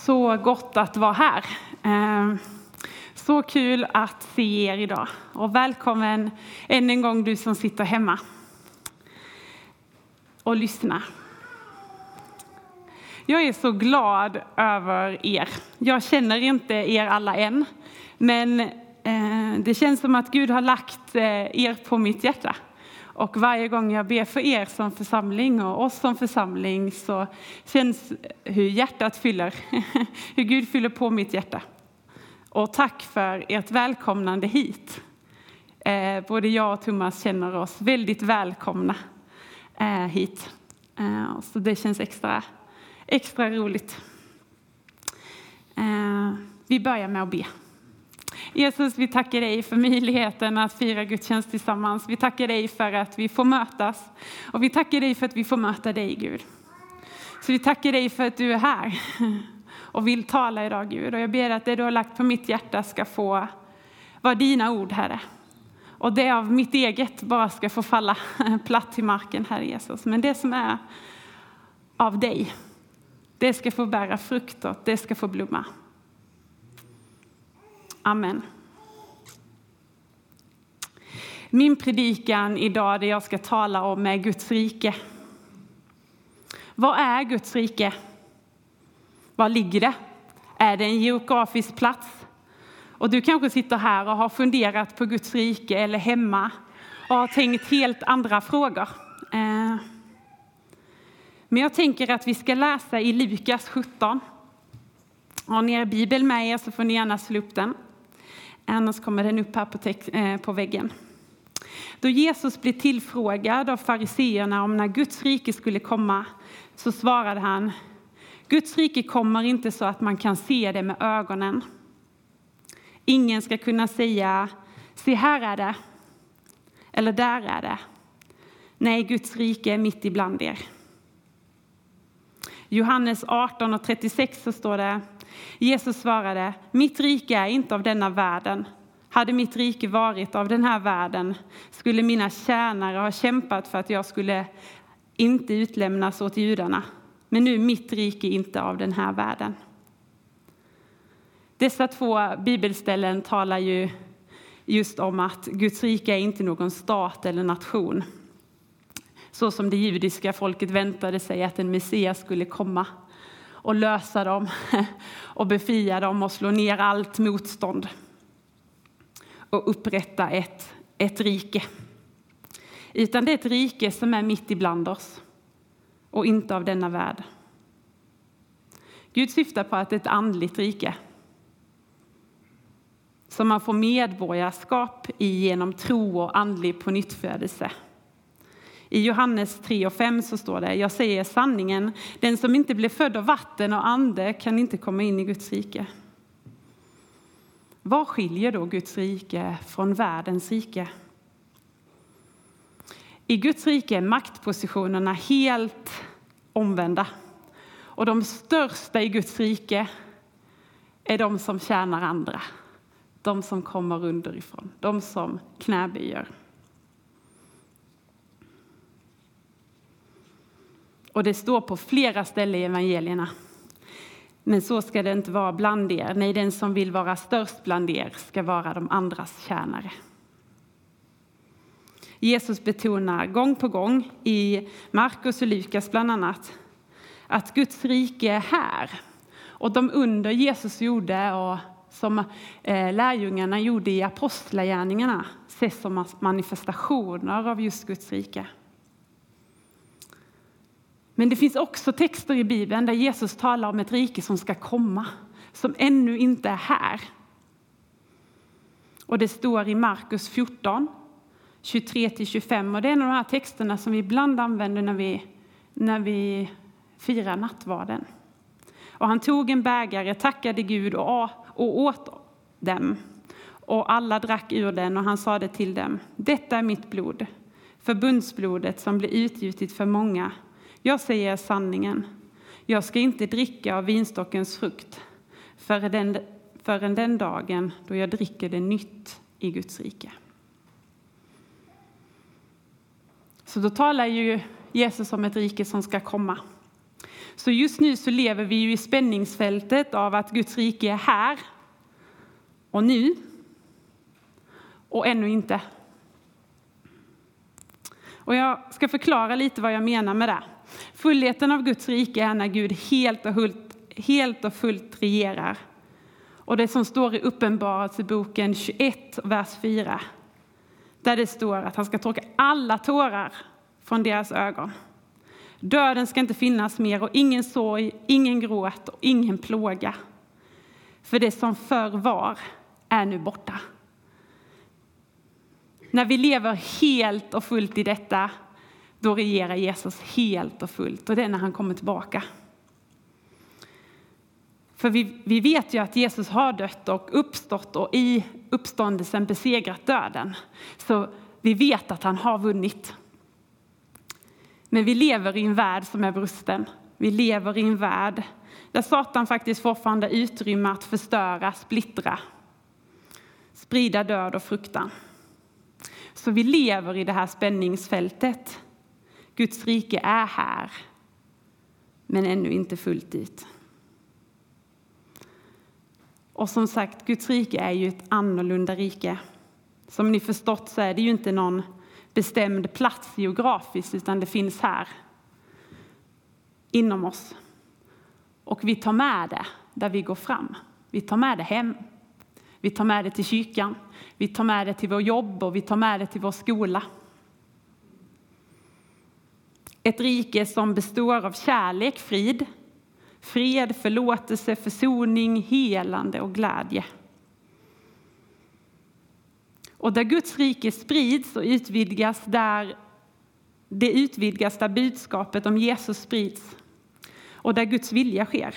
Så gott att vara här. Ehm, så kul att se er idag. Och välkommen än en gång du som sitter hemma och lyssnar. Jag är så glad över er. Jag känner inte er alla än, men eh, det känns som att Gud har lagt eh, er på mitt hjärta. Och varje gång jag ber för er som församling och oss som församling så känns hur hjärtat fyller, hur Gud fyller på mitt hjärta. Och tack för ert välkomnande hit. Eh, både jag och Thomas känner oss väldigt välkomna eh, hit. Eh, så det känns extra, extra roligt. Vi börjar med att be. Jesus, vi tackar dig för möjligheten att fira gudstjänst tillsammans. Vi tackar dig för att vi får mötas och vi tackar dig för att vi får möta dig, Gud. Så vi tackar dig för att du är här och vill tala idag, Gud. Och jag ber att det du har lagt på mitt hjärta ska få vara dina ord, Herre. Och det av mitt eget bara ska få falla platt till marken, Herre Jesus. Men det som är av dig, det ska få bära frukt och det ska få blomma. Amen. Min predikan idag, det jag ska tala om, är Guds rike. Vad är Guds rike? Var ligger det? Är det en geografisk plats? Och du kanske sitter här och har funderat på Guds rike eller hemma och har tänkt helt andra frågor. Eh, men jag tänker att vi ska läsa i Lukas 17. Har ni er bibel med er så får ni gärna slå upp den. Annars kommer den upp här på, eh, på väggen. Då Jesus blev tillfrågad av fariseerna om när Guds rike skulle komma så svarade han Guds rike kommer inte så att man kan se det med ögonen. Ingen ska kunna säga se här är det eller där är det. Nej, Guds rike är mitt ibland er. Johannes 18 och 36 så står det Jesus svarade, mitt rike är inte av denna världen. Hade mitt rike varit av den här världen skulle mina tjänare ha kämpat för att jag skulle inte utlämnas åt judarna. Men nu är mitt rike inte av den här världen. Dessa två bibelställen talar ju just om att Guds rike är inte någon stat eller nation. Så som det judiska folket väntade sig att en Messias skulle komma och lösa dem och befria dem och slå ner allt motstånd och upprätta ett, ett rike. Utan det är ett rike som är mitt ibland oss och inte av denna värld. Gud syftar på att det är ett andligt rike som man får medborgarskap i genom tro och andlig pånyttfödelse. I Johannes 3 och 5 så står det, jag säger sanningen, den som inte blir född av vatten och ande kan inte komma in i Guds rike. Vad skiljer då Guds rike från världens rike? I Guds rike är maktpositionerna helt omvända. Och de största i Guds rike är de som tjänar andra, de som kommer underifrån, de som knäböjer. Och det står på flera ställen i evangelierna. Men så ska det inte vara bland er. Nej, den som vill vara störst bland er ska vara de andras tjänare. Jesus betonar gång på gång i Markus och Lukas bland annat att Guds rike är här. Och de under Jesus gjorde och som eh, lärjungarna gjorde i apostlagärningarna ses som manifestationer av just Guds rike. Men det finns också texter i Bibeln där Jesus talar om ett rike som ska komma, som ännu inte är här. Och det står i Markus 14, 23-25 och det är en av de här texterna som vi ibland använder när vi, när vi firar nattvarden. Och han tog en bägare, tackade Gud och, och åt dem. Och alla drack ur den och han sade till dem, detta är mitt blod, förbundsblodet som blir utgjutet för många jag säger sanningen. Jag ska inte dricka av vinstockens frukt förrän den, förrän den dagen då jag dricker det nytt i Guds rike. Så då talar ju Jesus om ett rike som ska komma. Så just nu så lever vi ju i spänningsfältet av att Guds rike är här och nu och ännu inte. Och jag ska förklara lite vad jag menar med det. Fullheten av Guds rike är när Gud helt och, fullt, helt och fullt regerar. Och det som står i Uppenbarelseboken 21, vers 4, där det står att han ska torka alla tårar från deras ögon. Döden ska inte finnas mer och ingen sorg, ingen gråt och ingen plåga. För det som förr var är nu borta. När vi lever helt och fullt i detta, då regerar Jesus helt och fullt och det är när han kommer tillbaka. För vi, vi vet ju att Jesus har dött och uppstått och i uppståndelsen besegrat döden. Så vi vet att han har vunnit. Men vi lever i en värld som är brusten. Vi lever i en värld där Satan faktiskt fortfarande har utrymme att förstöra, splittra, sprida död och fruktan. Så vi lever i det här spänningsfältet. Guds rike är här, men ännu inte fullt ut. Och som sagt, Guds rike är ju ett annorlunda rike. Som ni förstått så är det ju inte någon bestämd plats geografiskt, utan det finns här inom oss. Och vi tar med det där vi går fram. Vi tar med det hem. Vi tar med det till kyrkan, vi tar med det till vår jobb och vi tar med det till vår skola. Ett rike som består av kärlek, frid, fred, förlåtelse, försoning, helande och glädje. Och där Guds rike sprids och utvidgas, där det utvidgas där budskapet om Jesus sprids och där Guds vilja sker.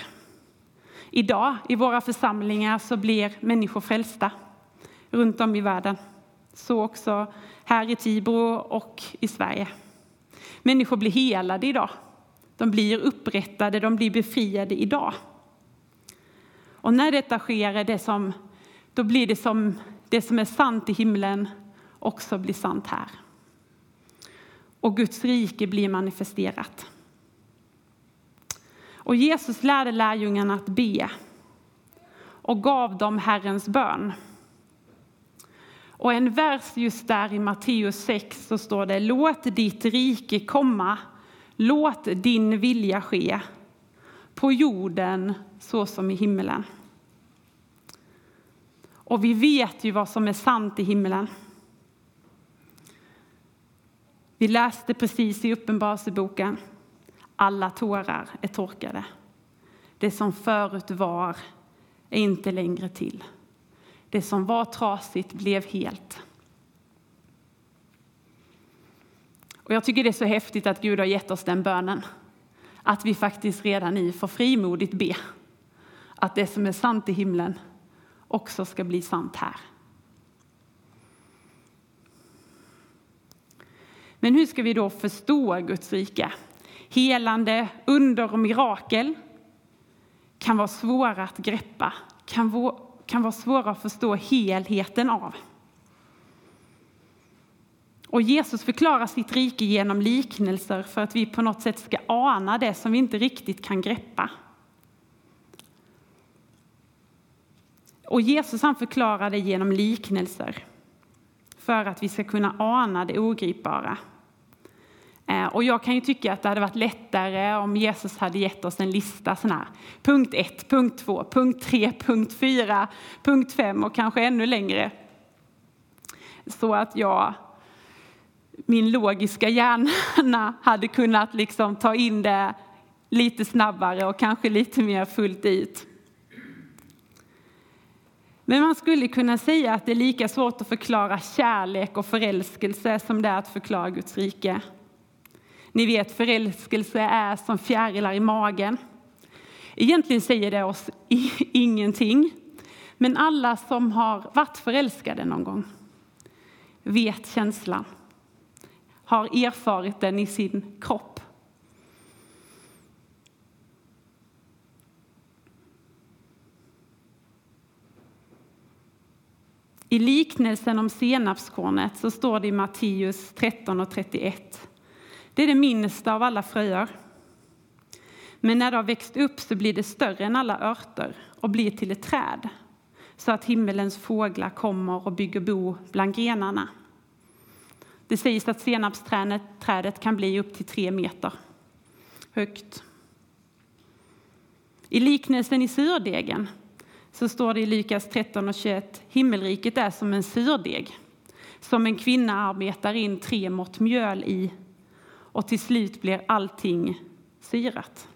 Idag i våra församlingar så blir människor frälsta runt om i världen. Så också här i Tibro och i Sverige. Människor blir helade idag. De blir upprättade, de blir befriade idag. Och när detta sker är det som, då blir det som det som är sant i himlen också blir sant här. Och Guds rike blir manifesterat. Och Jesus lärde lärjungarna att be och gav dem Herrens bön. Och en vers just där i Matteus 6 så står det Låt ditt rike komma, låt din vilja ske på jorden så som i himmelen. Och vi vet ju vad som är sant i himmelen. Vi läste precis i Uppenbarelseboken alla tårar är torkade. Det som förut var är inte längre till. Det som var trasigt blev helt. Och jag tycker det är så häftigt att Gud har gett oss den bönen. Att vi faktiskt redan nu får frimodigt be att det som är sant i himlen också ska bli sant här. Men hur ska vi då förstå Guds rike? helande, under och mirakel kan vara svåra att greppa, kan, kan vara svåra att förstå helheten av. Och Jesus förklarar sitt rike genom liknelser för att vi på något sätt ska ana det som vi inte riktigt kan greppa. Och Jesus han förklarar det genom liknelser för att vi ska kunna ana det ogripbara. Eh, och jag kan ju tycka att det hade varit lättare om Jesus hade gett oss en lista sån här. Punkt 1, punkt 2, punkt 3, punkt 4, punkt 5 och kanske ännu längre. Så att jag, min logiska hjärna hade kunnat liksom ta in det lite snabbare och kanske lite mer fullt ut. Men man skulle kunna säga att det är lika svårt att förklara kärlek och förälskelse som det är att förklara Guds rike. Ni vet, förälskelse är som fjärilar i magen. Egentligen säger det oss ingenting. Men alla som har varit förälskade någon gång vet känslan, har erfarit den i sin kropp. I liknelsen om senapskornet så står det i Matteus 13 och 31 det är det minsta av alla fröer. Men när det har växt upp så blir det större än alla örter och blir till ett träd så att himmelens fåglar kommer och bygger bo bland grenarna. Det sägs att senapsträdet kan bli upp till tre meter högt. I liknelsen i surdegen så står det i Lukas 13 och 21 himmelriket är som en surdeg som en kvinna arbetar in tre mått mjöl i och till slut blir allting syrat.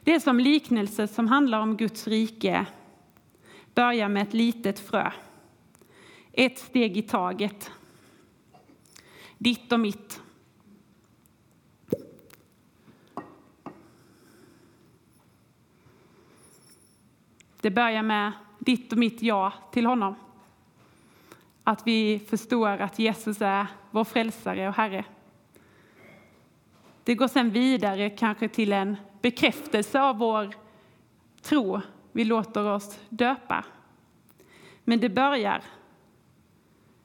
Det är som liknelse som handlar om Guds rike börjar med ett litet frö. Ett steg i taget. Ditt och mitt. Det börjar med ditt och mitt ja till honom. Att vi förstår att Jesus är vår frälsare och Herre. Det går sen vidare kanske till en bekräftelse av vår tro. Vi låter oss döpa. Men det börjar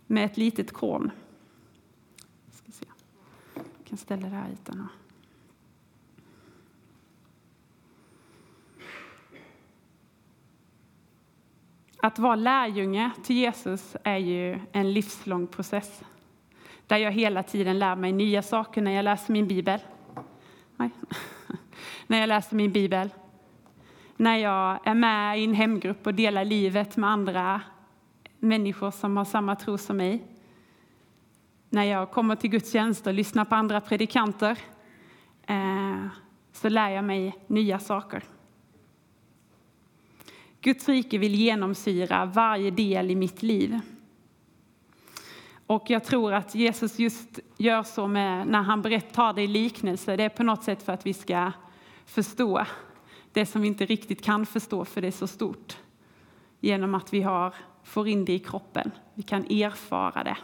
med ett litet korn. Jag, ska se. jag kan ställa det här utan att... Att vara lärjunge till Jesus är ju en livslång process där jag hela tiden lär mig nya saker när jag läser min bibel. Nej. när jag läser min bibel. När jag är med i en hemgrupp och delar livet med andra människor som har samma tro som mig. När jag kommer till Guds tjänst och lyssnar på andra predikanter eh, så lär jag mig nya saker. Guds rike vill genomsyra varje del i mitt liv. Och jag tror att Jesus just gör så med, när han berättar det i liknelse. Det är på något sätt för att vi ska förstå det som vi inte riktigt kan förstå för det är så stort. Genom att vi har, får in det i kroppen. Vi kan erfara det.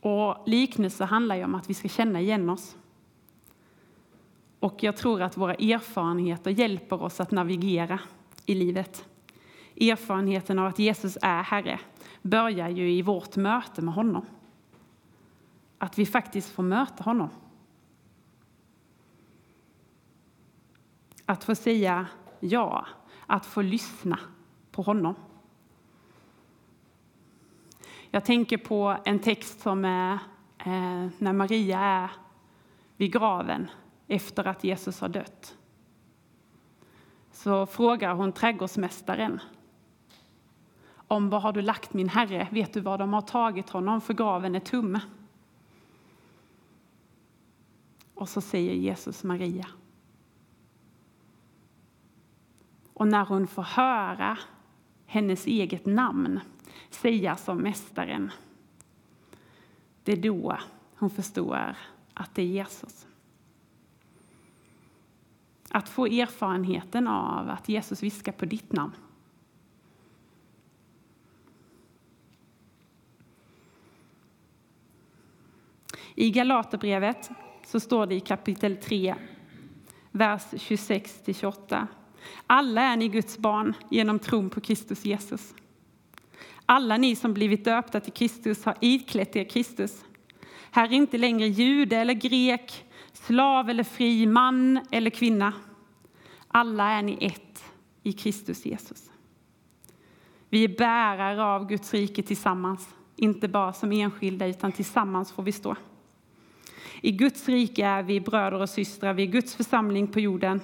Och liknelse handlar ju om att vi ska känna igen oss. Och jag tror att våra erfarenheter hjälper oss att navigera i livet. Erfarenheten av att Jesus är Herre börjar ju i vårt möte med honom. Att vi faktiskt får möta honom. Att få säga ja, att få lyssna på honom. Jag tänker på en text som är eh, när Maria är vid graven efter att Jesus har dött. Så frågar hon trädgårdsmästaren om var har du lagt min herre? Vet du var de har tagit honom? För graven är tom. Och så säger Jesus Maria. Och när hon får höra hennes eget namn säga som Mästaren, det är då hon förstår att det är Jesus. Att få erfarenheten av att Jesus viskar på ditt namn. I Galaterbrevet så står det i kapitel 3, vers 26-28. Alla är ni Guds barn genom tron på Kristus Jesus. Alla ni som blivit döpta till Kristus har iklätt er Kristus. Här är inte längre jude eller grek, slav eller fri, man eller kvinna. Alla är ni ett i Kristus Jesus. Vi är bärare av Guds rike tillsammans, inte bara som enskilda utan tillsammans får vi stå. I Guds rike är vi bröder och systrar, vi är Guds församling på jorden.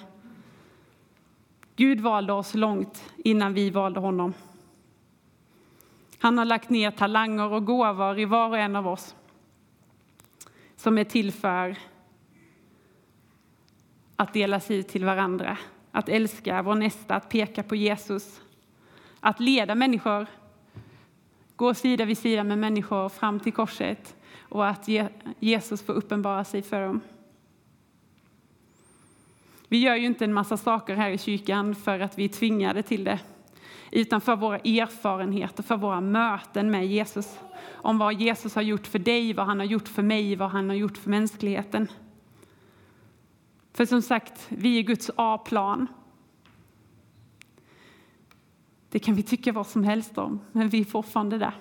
Gud valde oss långt innan vi valde honom. Han har lagt ner talanger och gåvor i var och en av oss som är till för att delas ut till varandra, att älska vår nästa, att peka på Jesus, att leda människor, gå sida vid sida med människor fram till korset och att Jesus får uppenbara sig för dem. Vi gör ju inte en massa saker här i kyrkan för att vi är tvingade till det, utan för våra erfarenheter, för våra möten med Jesus. Om vad Jesus har gjort för dig, vad han har gjort för mig, vad han har gjort för mänskligheten. För som sagt, vi är Guds A-plan. Det kan vi tycka vad som helst om, men vi är fortfarande där.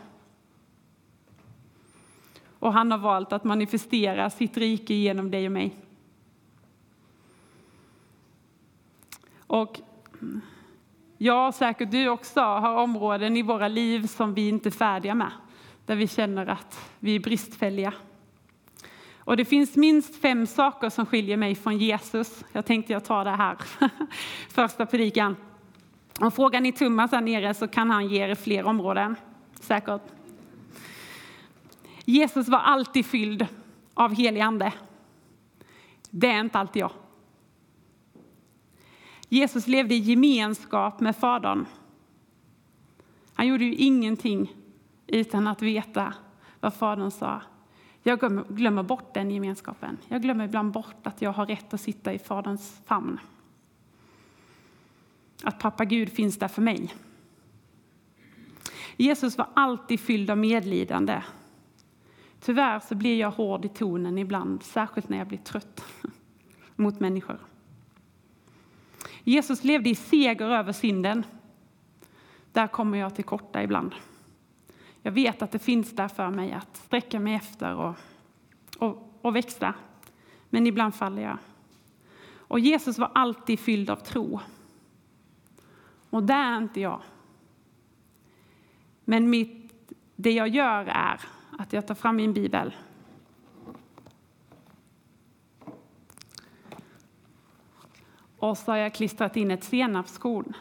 Och han har valt att manifestera sitt rike genom dig och mig. Och jag, säkert du också, har områden i våra liv som vi inte är färdiga med. Där vi känner att vi är bristfälliga. Och det finns minst fem saker som skiljer mig från Jesus. Jag tänkte jag tar det här, första predikan. Om frågar ni Thomas här nere så kan han ge er fler områden, säkert. Jesus var alltid fylld av helig ande. Det är inte alltid jag. Jesus levde i gemenskap med Fadern. Han gjorde ju ingenting utan att veta vad Fadern sa. Jag glömmer bort den gemenskapen. Jag glömmer ibland bort att jag har rätt att sitta i Faderns famn. Att pappa Gud finns där för mig. Jesus var alltid fylld av medlidande. Tyvärr så blir jag hård i tonen ibland, särskilt när jag blir trött mot människor. Jesus levde i seger över synden. Där kommer jag till korta ibland. Jag vet att det finns där för mig att sträcka mig efter och, och, och växa. Men ibland faller jag. Och Jesus var alltid fylld av tro. Och det är inte jag. Men mitt, det jag gör är att jag tar fram min bibel. Och så har jag klistrat in ett senapskorn.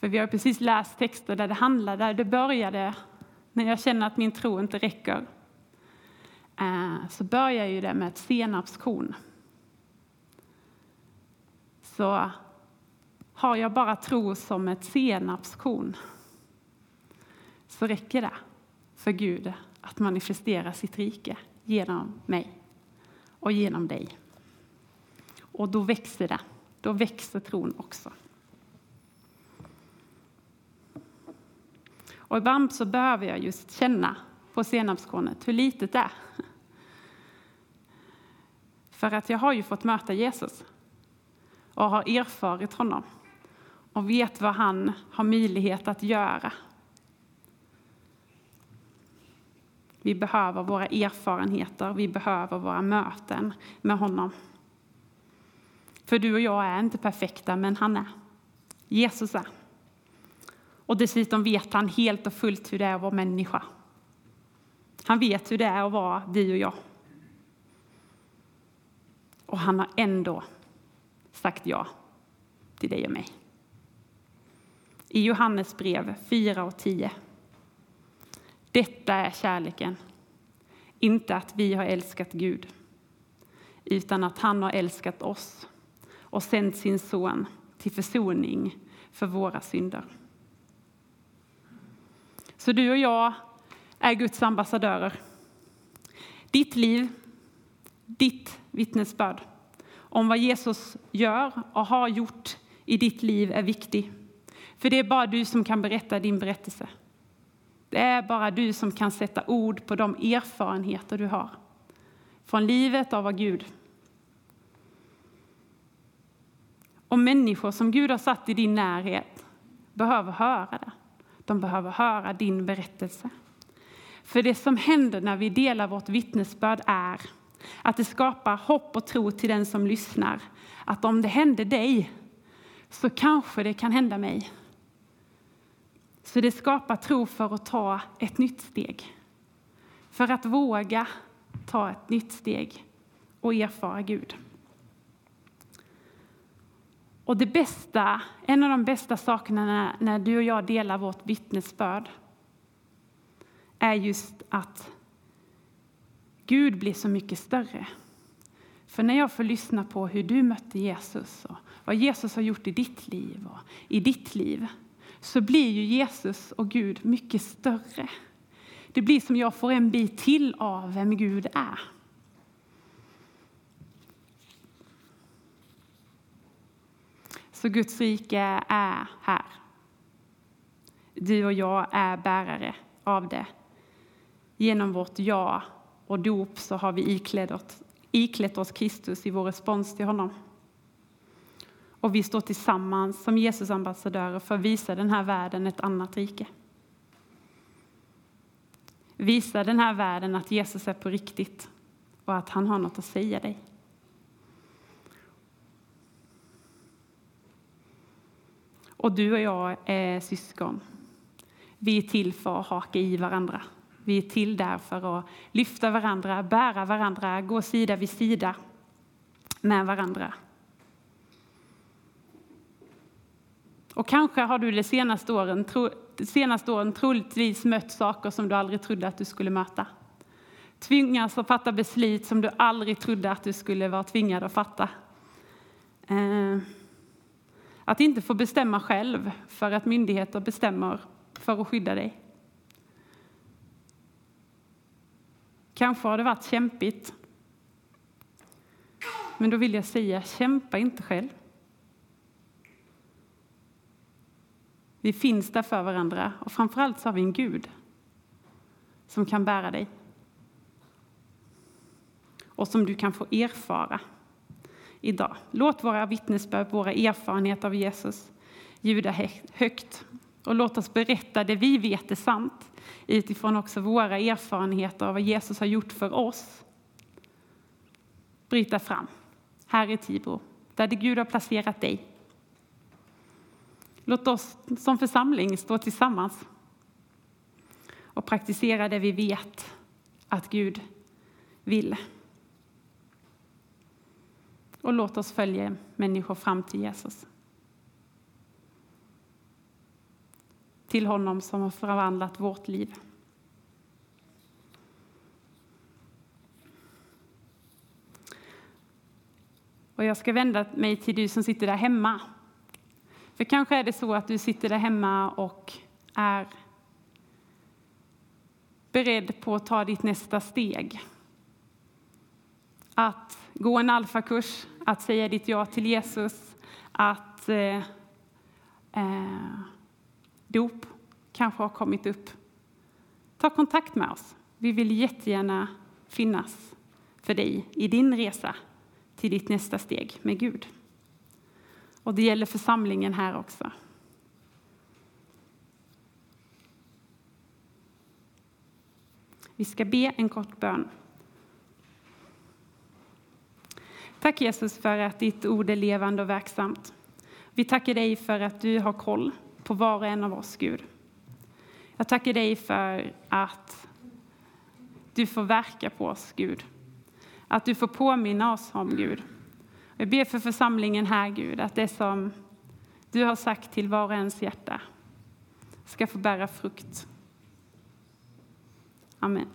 För vi har precis läst texter där det handlar, där det började när jag känner att min tro inte räcker. Eh, så börjar ju det med ett senapskorn. Så har jag bara tro som ett senapskorn så räcker det för Gud att manifestera sitt rike genom mig och genom dig. Och då växer det. Då växer tron också. Och ibland så behöver jag just känna på senapskornet hur litet det är. För att jag har ju fått möta Jesus och har erfarit honom och vet vad han har möjlighet att göra. Vi behöver våra erfarenheter, vi behöver våra möten med honom. För du och jag är inte perfekta, men han är. Jesus är. Och dessutom vet han helt och fullt hur det är att vara människa. Han vet hur det är att vara du och jag. Och han har ändå sagt ja till dig och mig. I Johannes brev 4 och 10. Detta är kärleken. Inte att vi har älskat Gud, utan att han har älskat oss och sänt sin son till försoning för våra synder. Så du och jag är Guds ambassadörer. Ditt liv, ditt vittnesbörd om vad Jesus gör och har gjort i ditt liv är viktig. För det är bara du som kan berätta din berättelse. Det är bara du som kan sätta ord på de erfarenheter du har från livet av Gud. Och människor som Gud har satt i din närhet behöver höra det. De behöver höra din berättelse. För det som händer när vi delar vårt vittnesbörd är att det skapar hopp och tro till den som lyssnar. Att om det hände dig så kanske det kan hända mig. Så det skapar tro för att ta ett nytt steg. För att våga ta ett nytt steg och erfara Gud. Och det bästa, en av de bästa sakerna när, när du och jag delar vårt vittnesbörd är just att Gud blir så mycket större. För när jag får lyssna på hur du mötte Jesus och vad Jesus har gjort i ditt liv och i ditt liv så blir ju Jesus och Gud mycket större. Det blir som jag får en bit till av vem Gud är. Så Guds rike är här. Du och jag är bärare av det. Genom vårt ja och dop så har vi iklätt oss, iklätt oss Kristus i vår respons till honom. Och vi står tillsammans som Jesus ambassadörer för att visa den här världen ett annat rike. Visa den här världen att Jesus är på riktigt och att han har något att säga dig. Och du och jag är syskon. Vi är till för att haka i varandra. Vi är till där för att lyfta varandra, bära varandra, gå sida vid sida med varandra. Och kanske har du de senaste åren, tro, de senaste åren troligtvis mött saker som du aldrig trodde att du skulle möta. Tvingas att fatta beslut som du aldrig trodde att du skulle vara tvingad att fatta. Eh, att inte få bestämma själv för att myndigheter bestämmer för att skydda dig. Kanske har det varit kämpigt. Men då vill jag säga, kämpa inte själv. Vi finns där för varandra och framförallt så har vi en Gud som kan bära dig. Och som du kan få erfara idag. Låt våra vittnesbörd, våra erfarenheter av Jesus ljuda högt. Och låt oss berätta det vi vet är sant utifrån också våra erfarenheter av vad Jesus har gjort för oss. Bryta fram här i Tibro, där det Gud har placerat dig. Låt oss som församling stå tillsammans och praktisera det vi vet att Gud vill. Och låt oss följa människor fram till Jesus. Till honom som har förvandlat vårt liv. Och jag ska vända mig till du som sitter där hemma. För kanske är det så att du sitter där hemma och är beredd på att ta ditt nästa steg. Att gå en alfakurs, att säga ditt ja till Jesus, att eh, eh, dop kanske har kommit upp. Ta kontakt med oss. Vi vill jättegärna finnas för dig i din resa till ditt nästa steg med Gud. Och det gäller församlingen här också. Vi ska be en kort bön. Tack Jesus för att ditt ord är levande och verksamt. Vi tackar dig för att du har koll på var och en av oss, Gud. Jag tackar dig för att du får verka på oss, Gud. Att du får påminna oss om, Gud. Jag ber för församlingen här, Gud, att det som du har sagt till var och ens hjärta ska få bära frukt. Amen.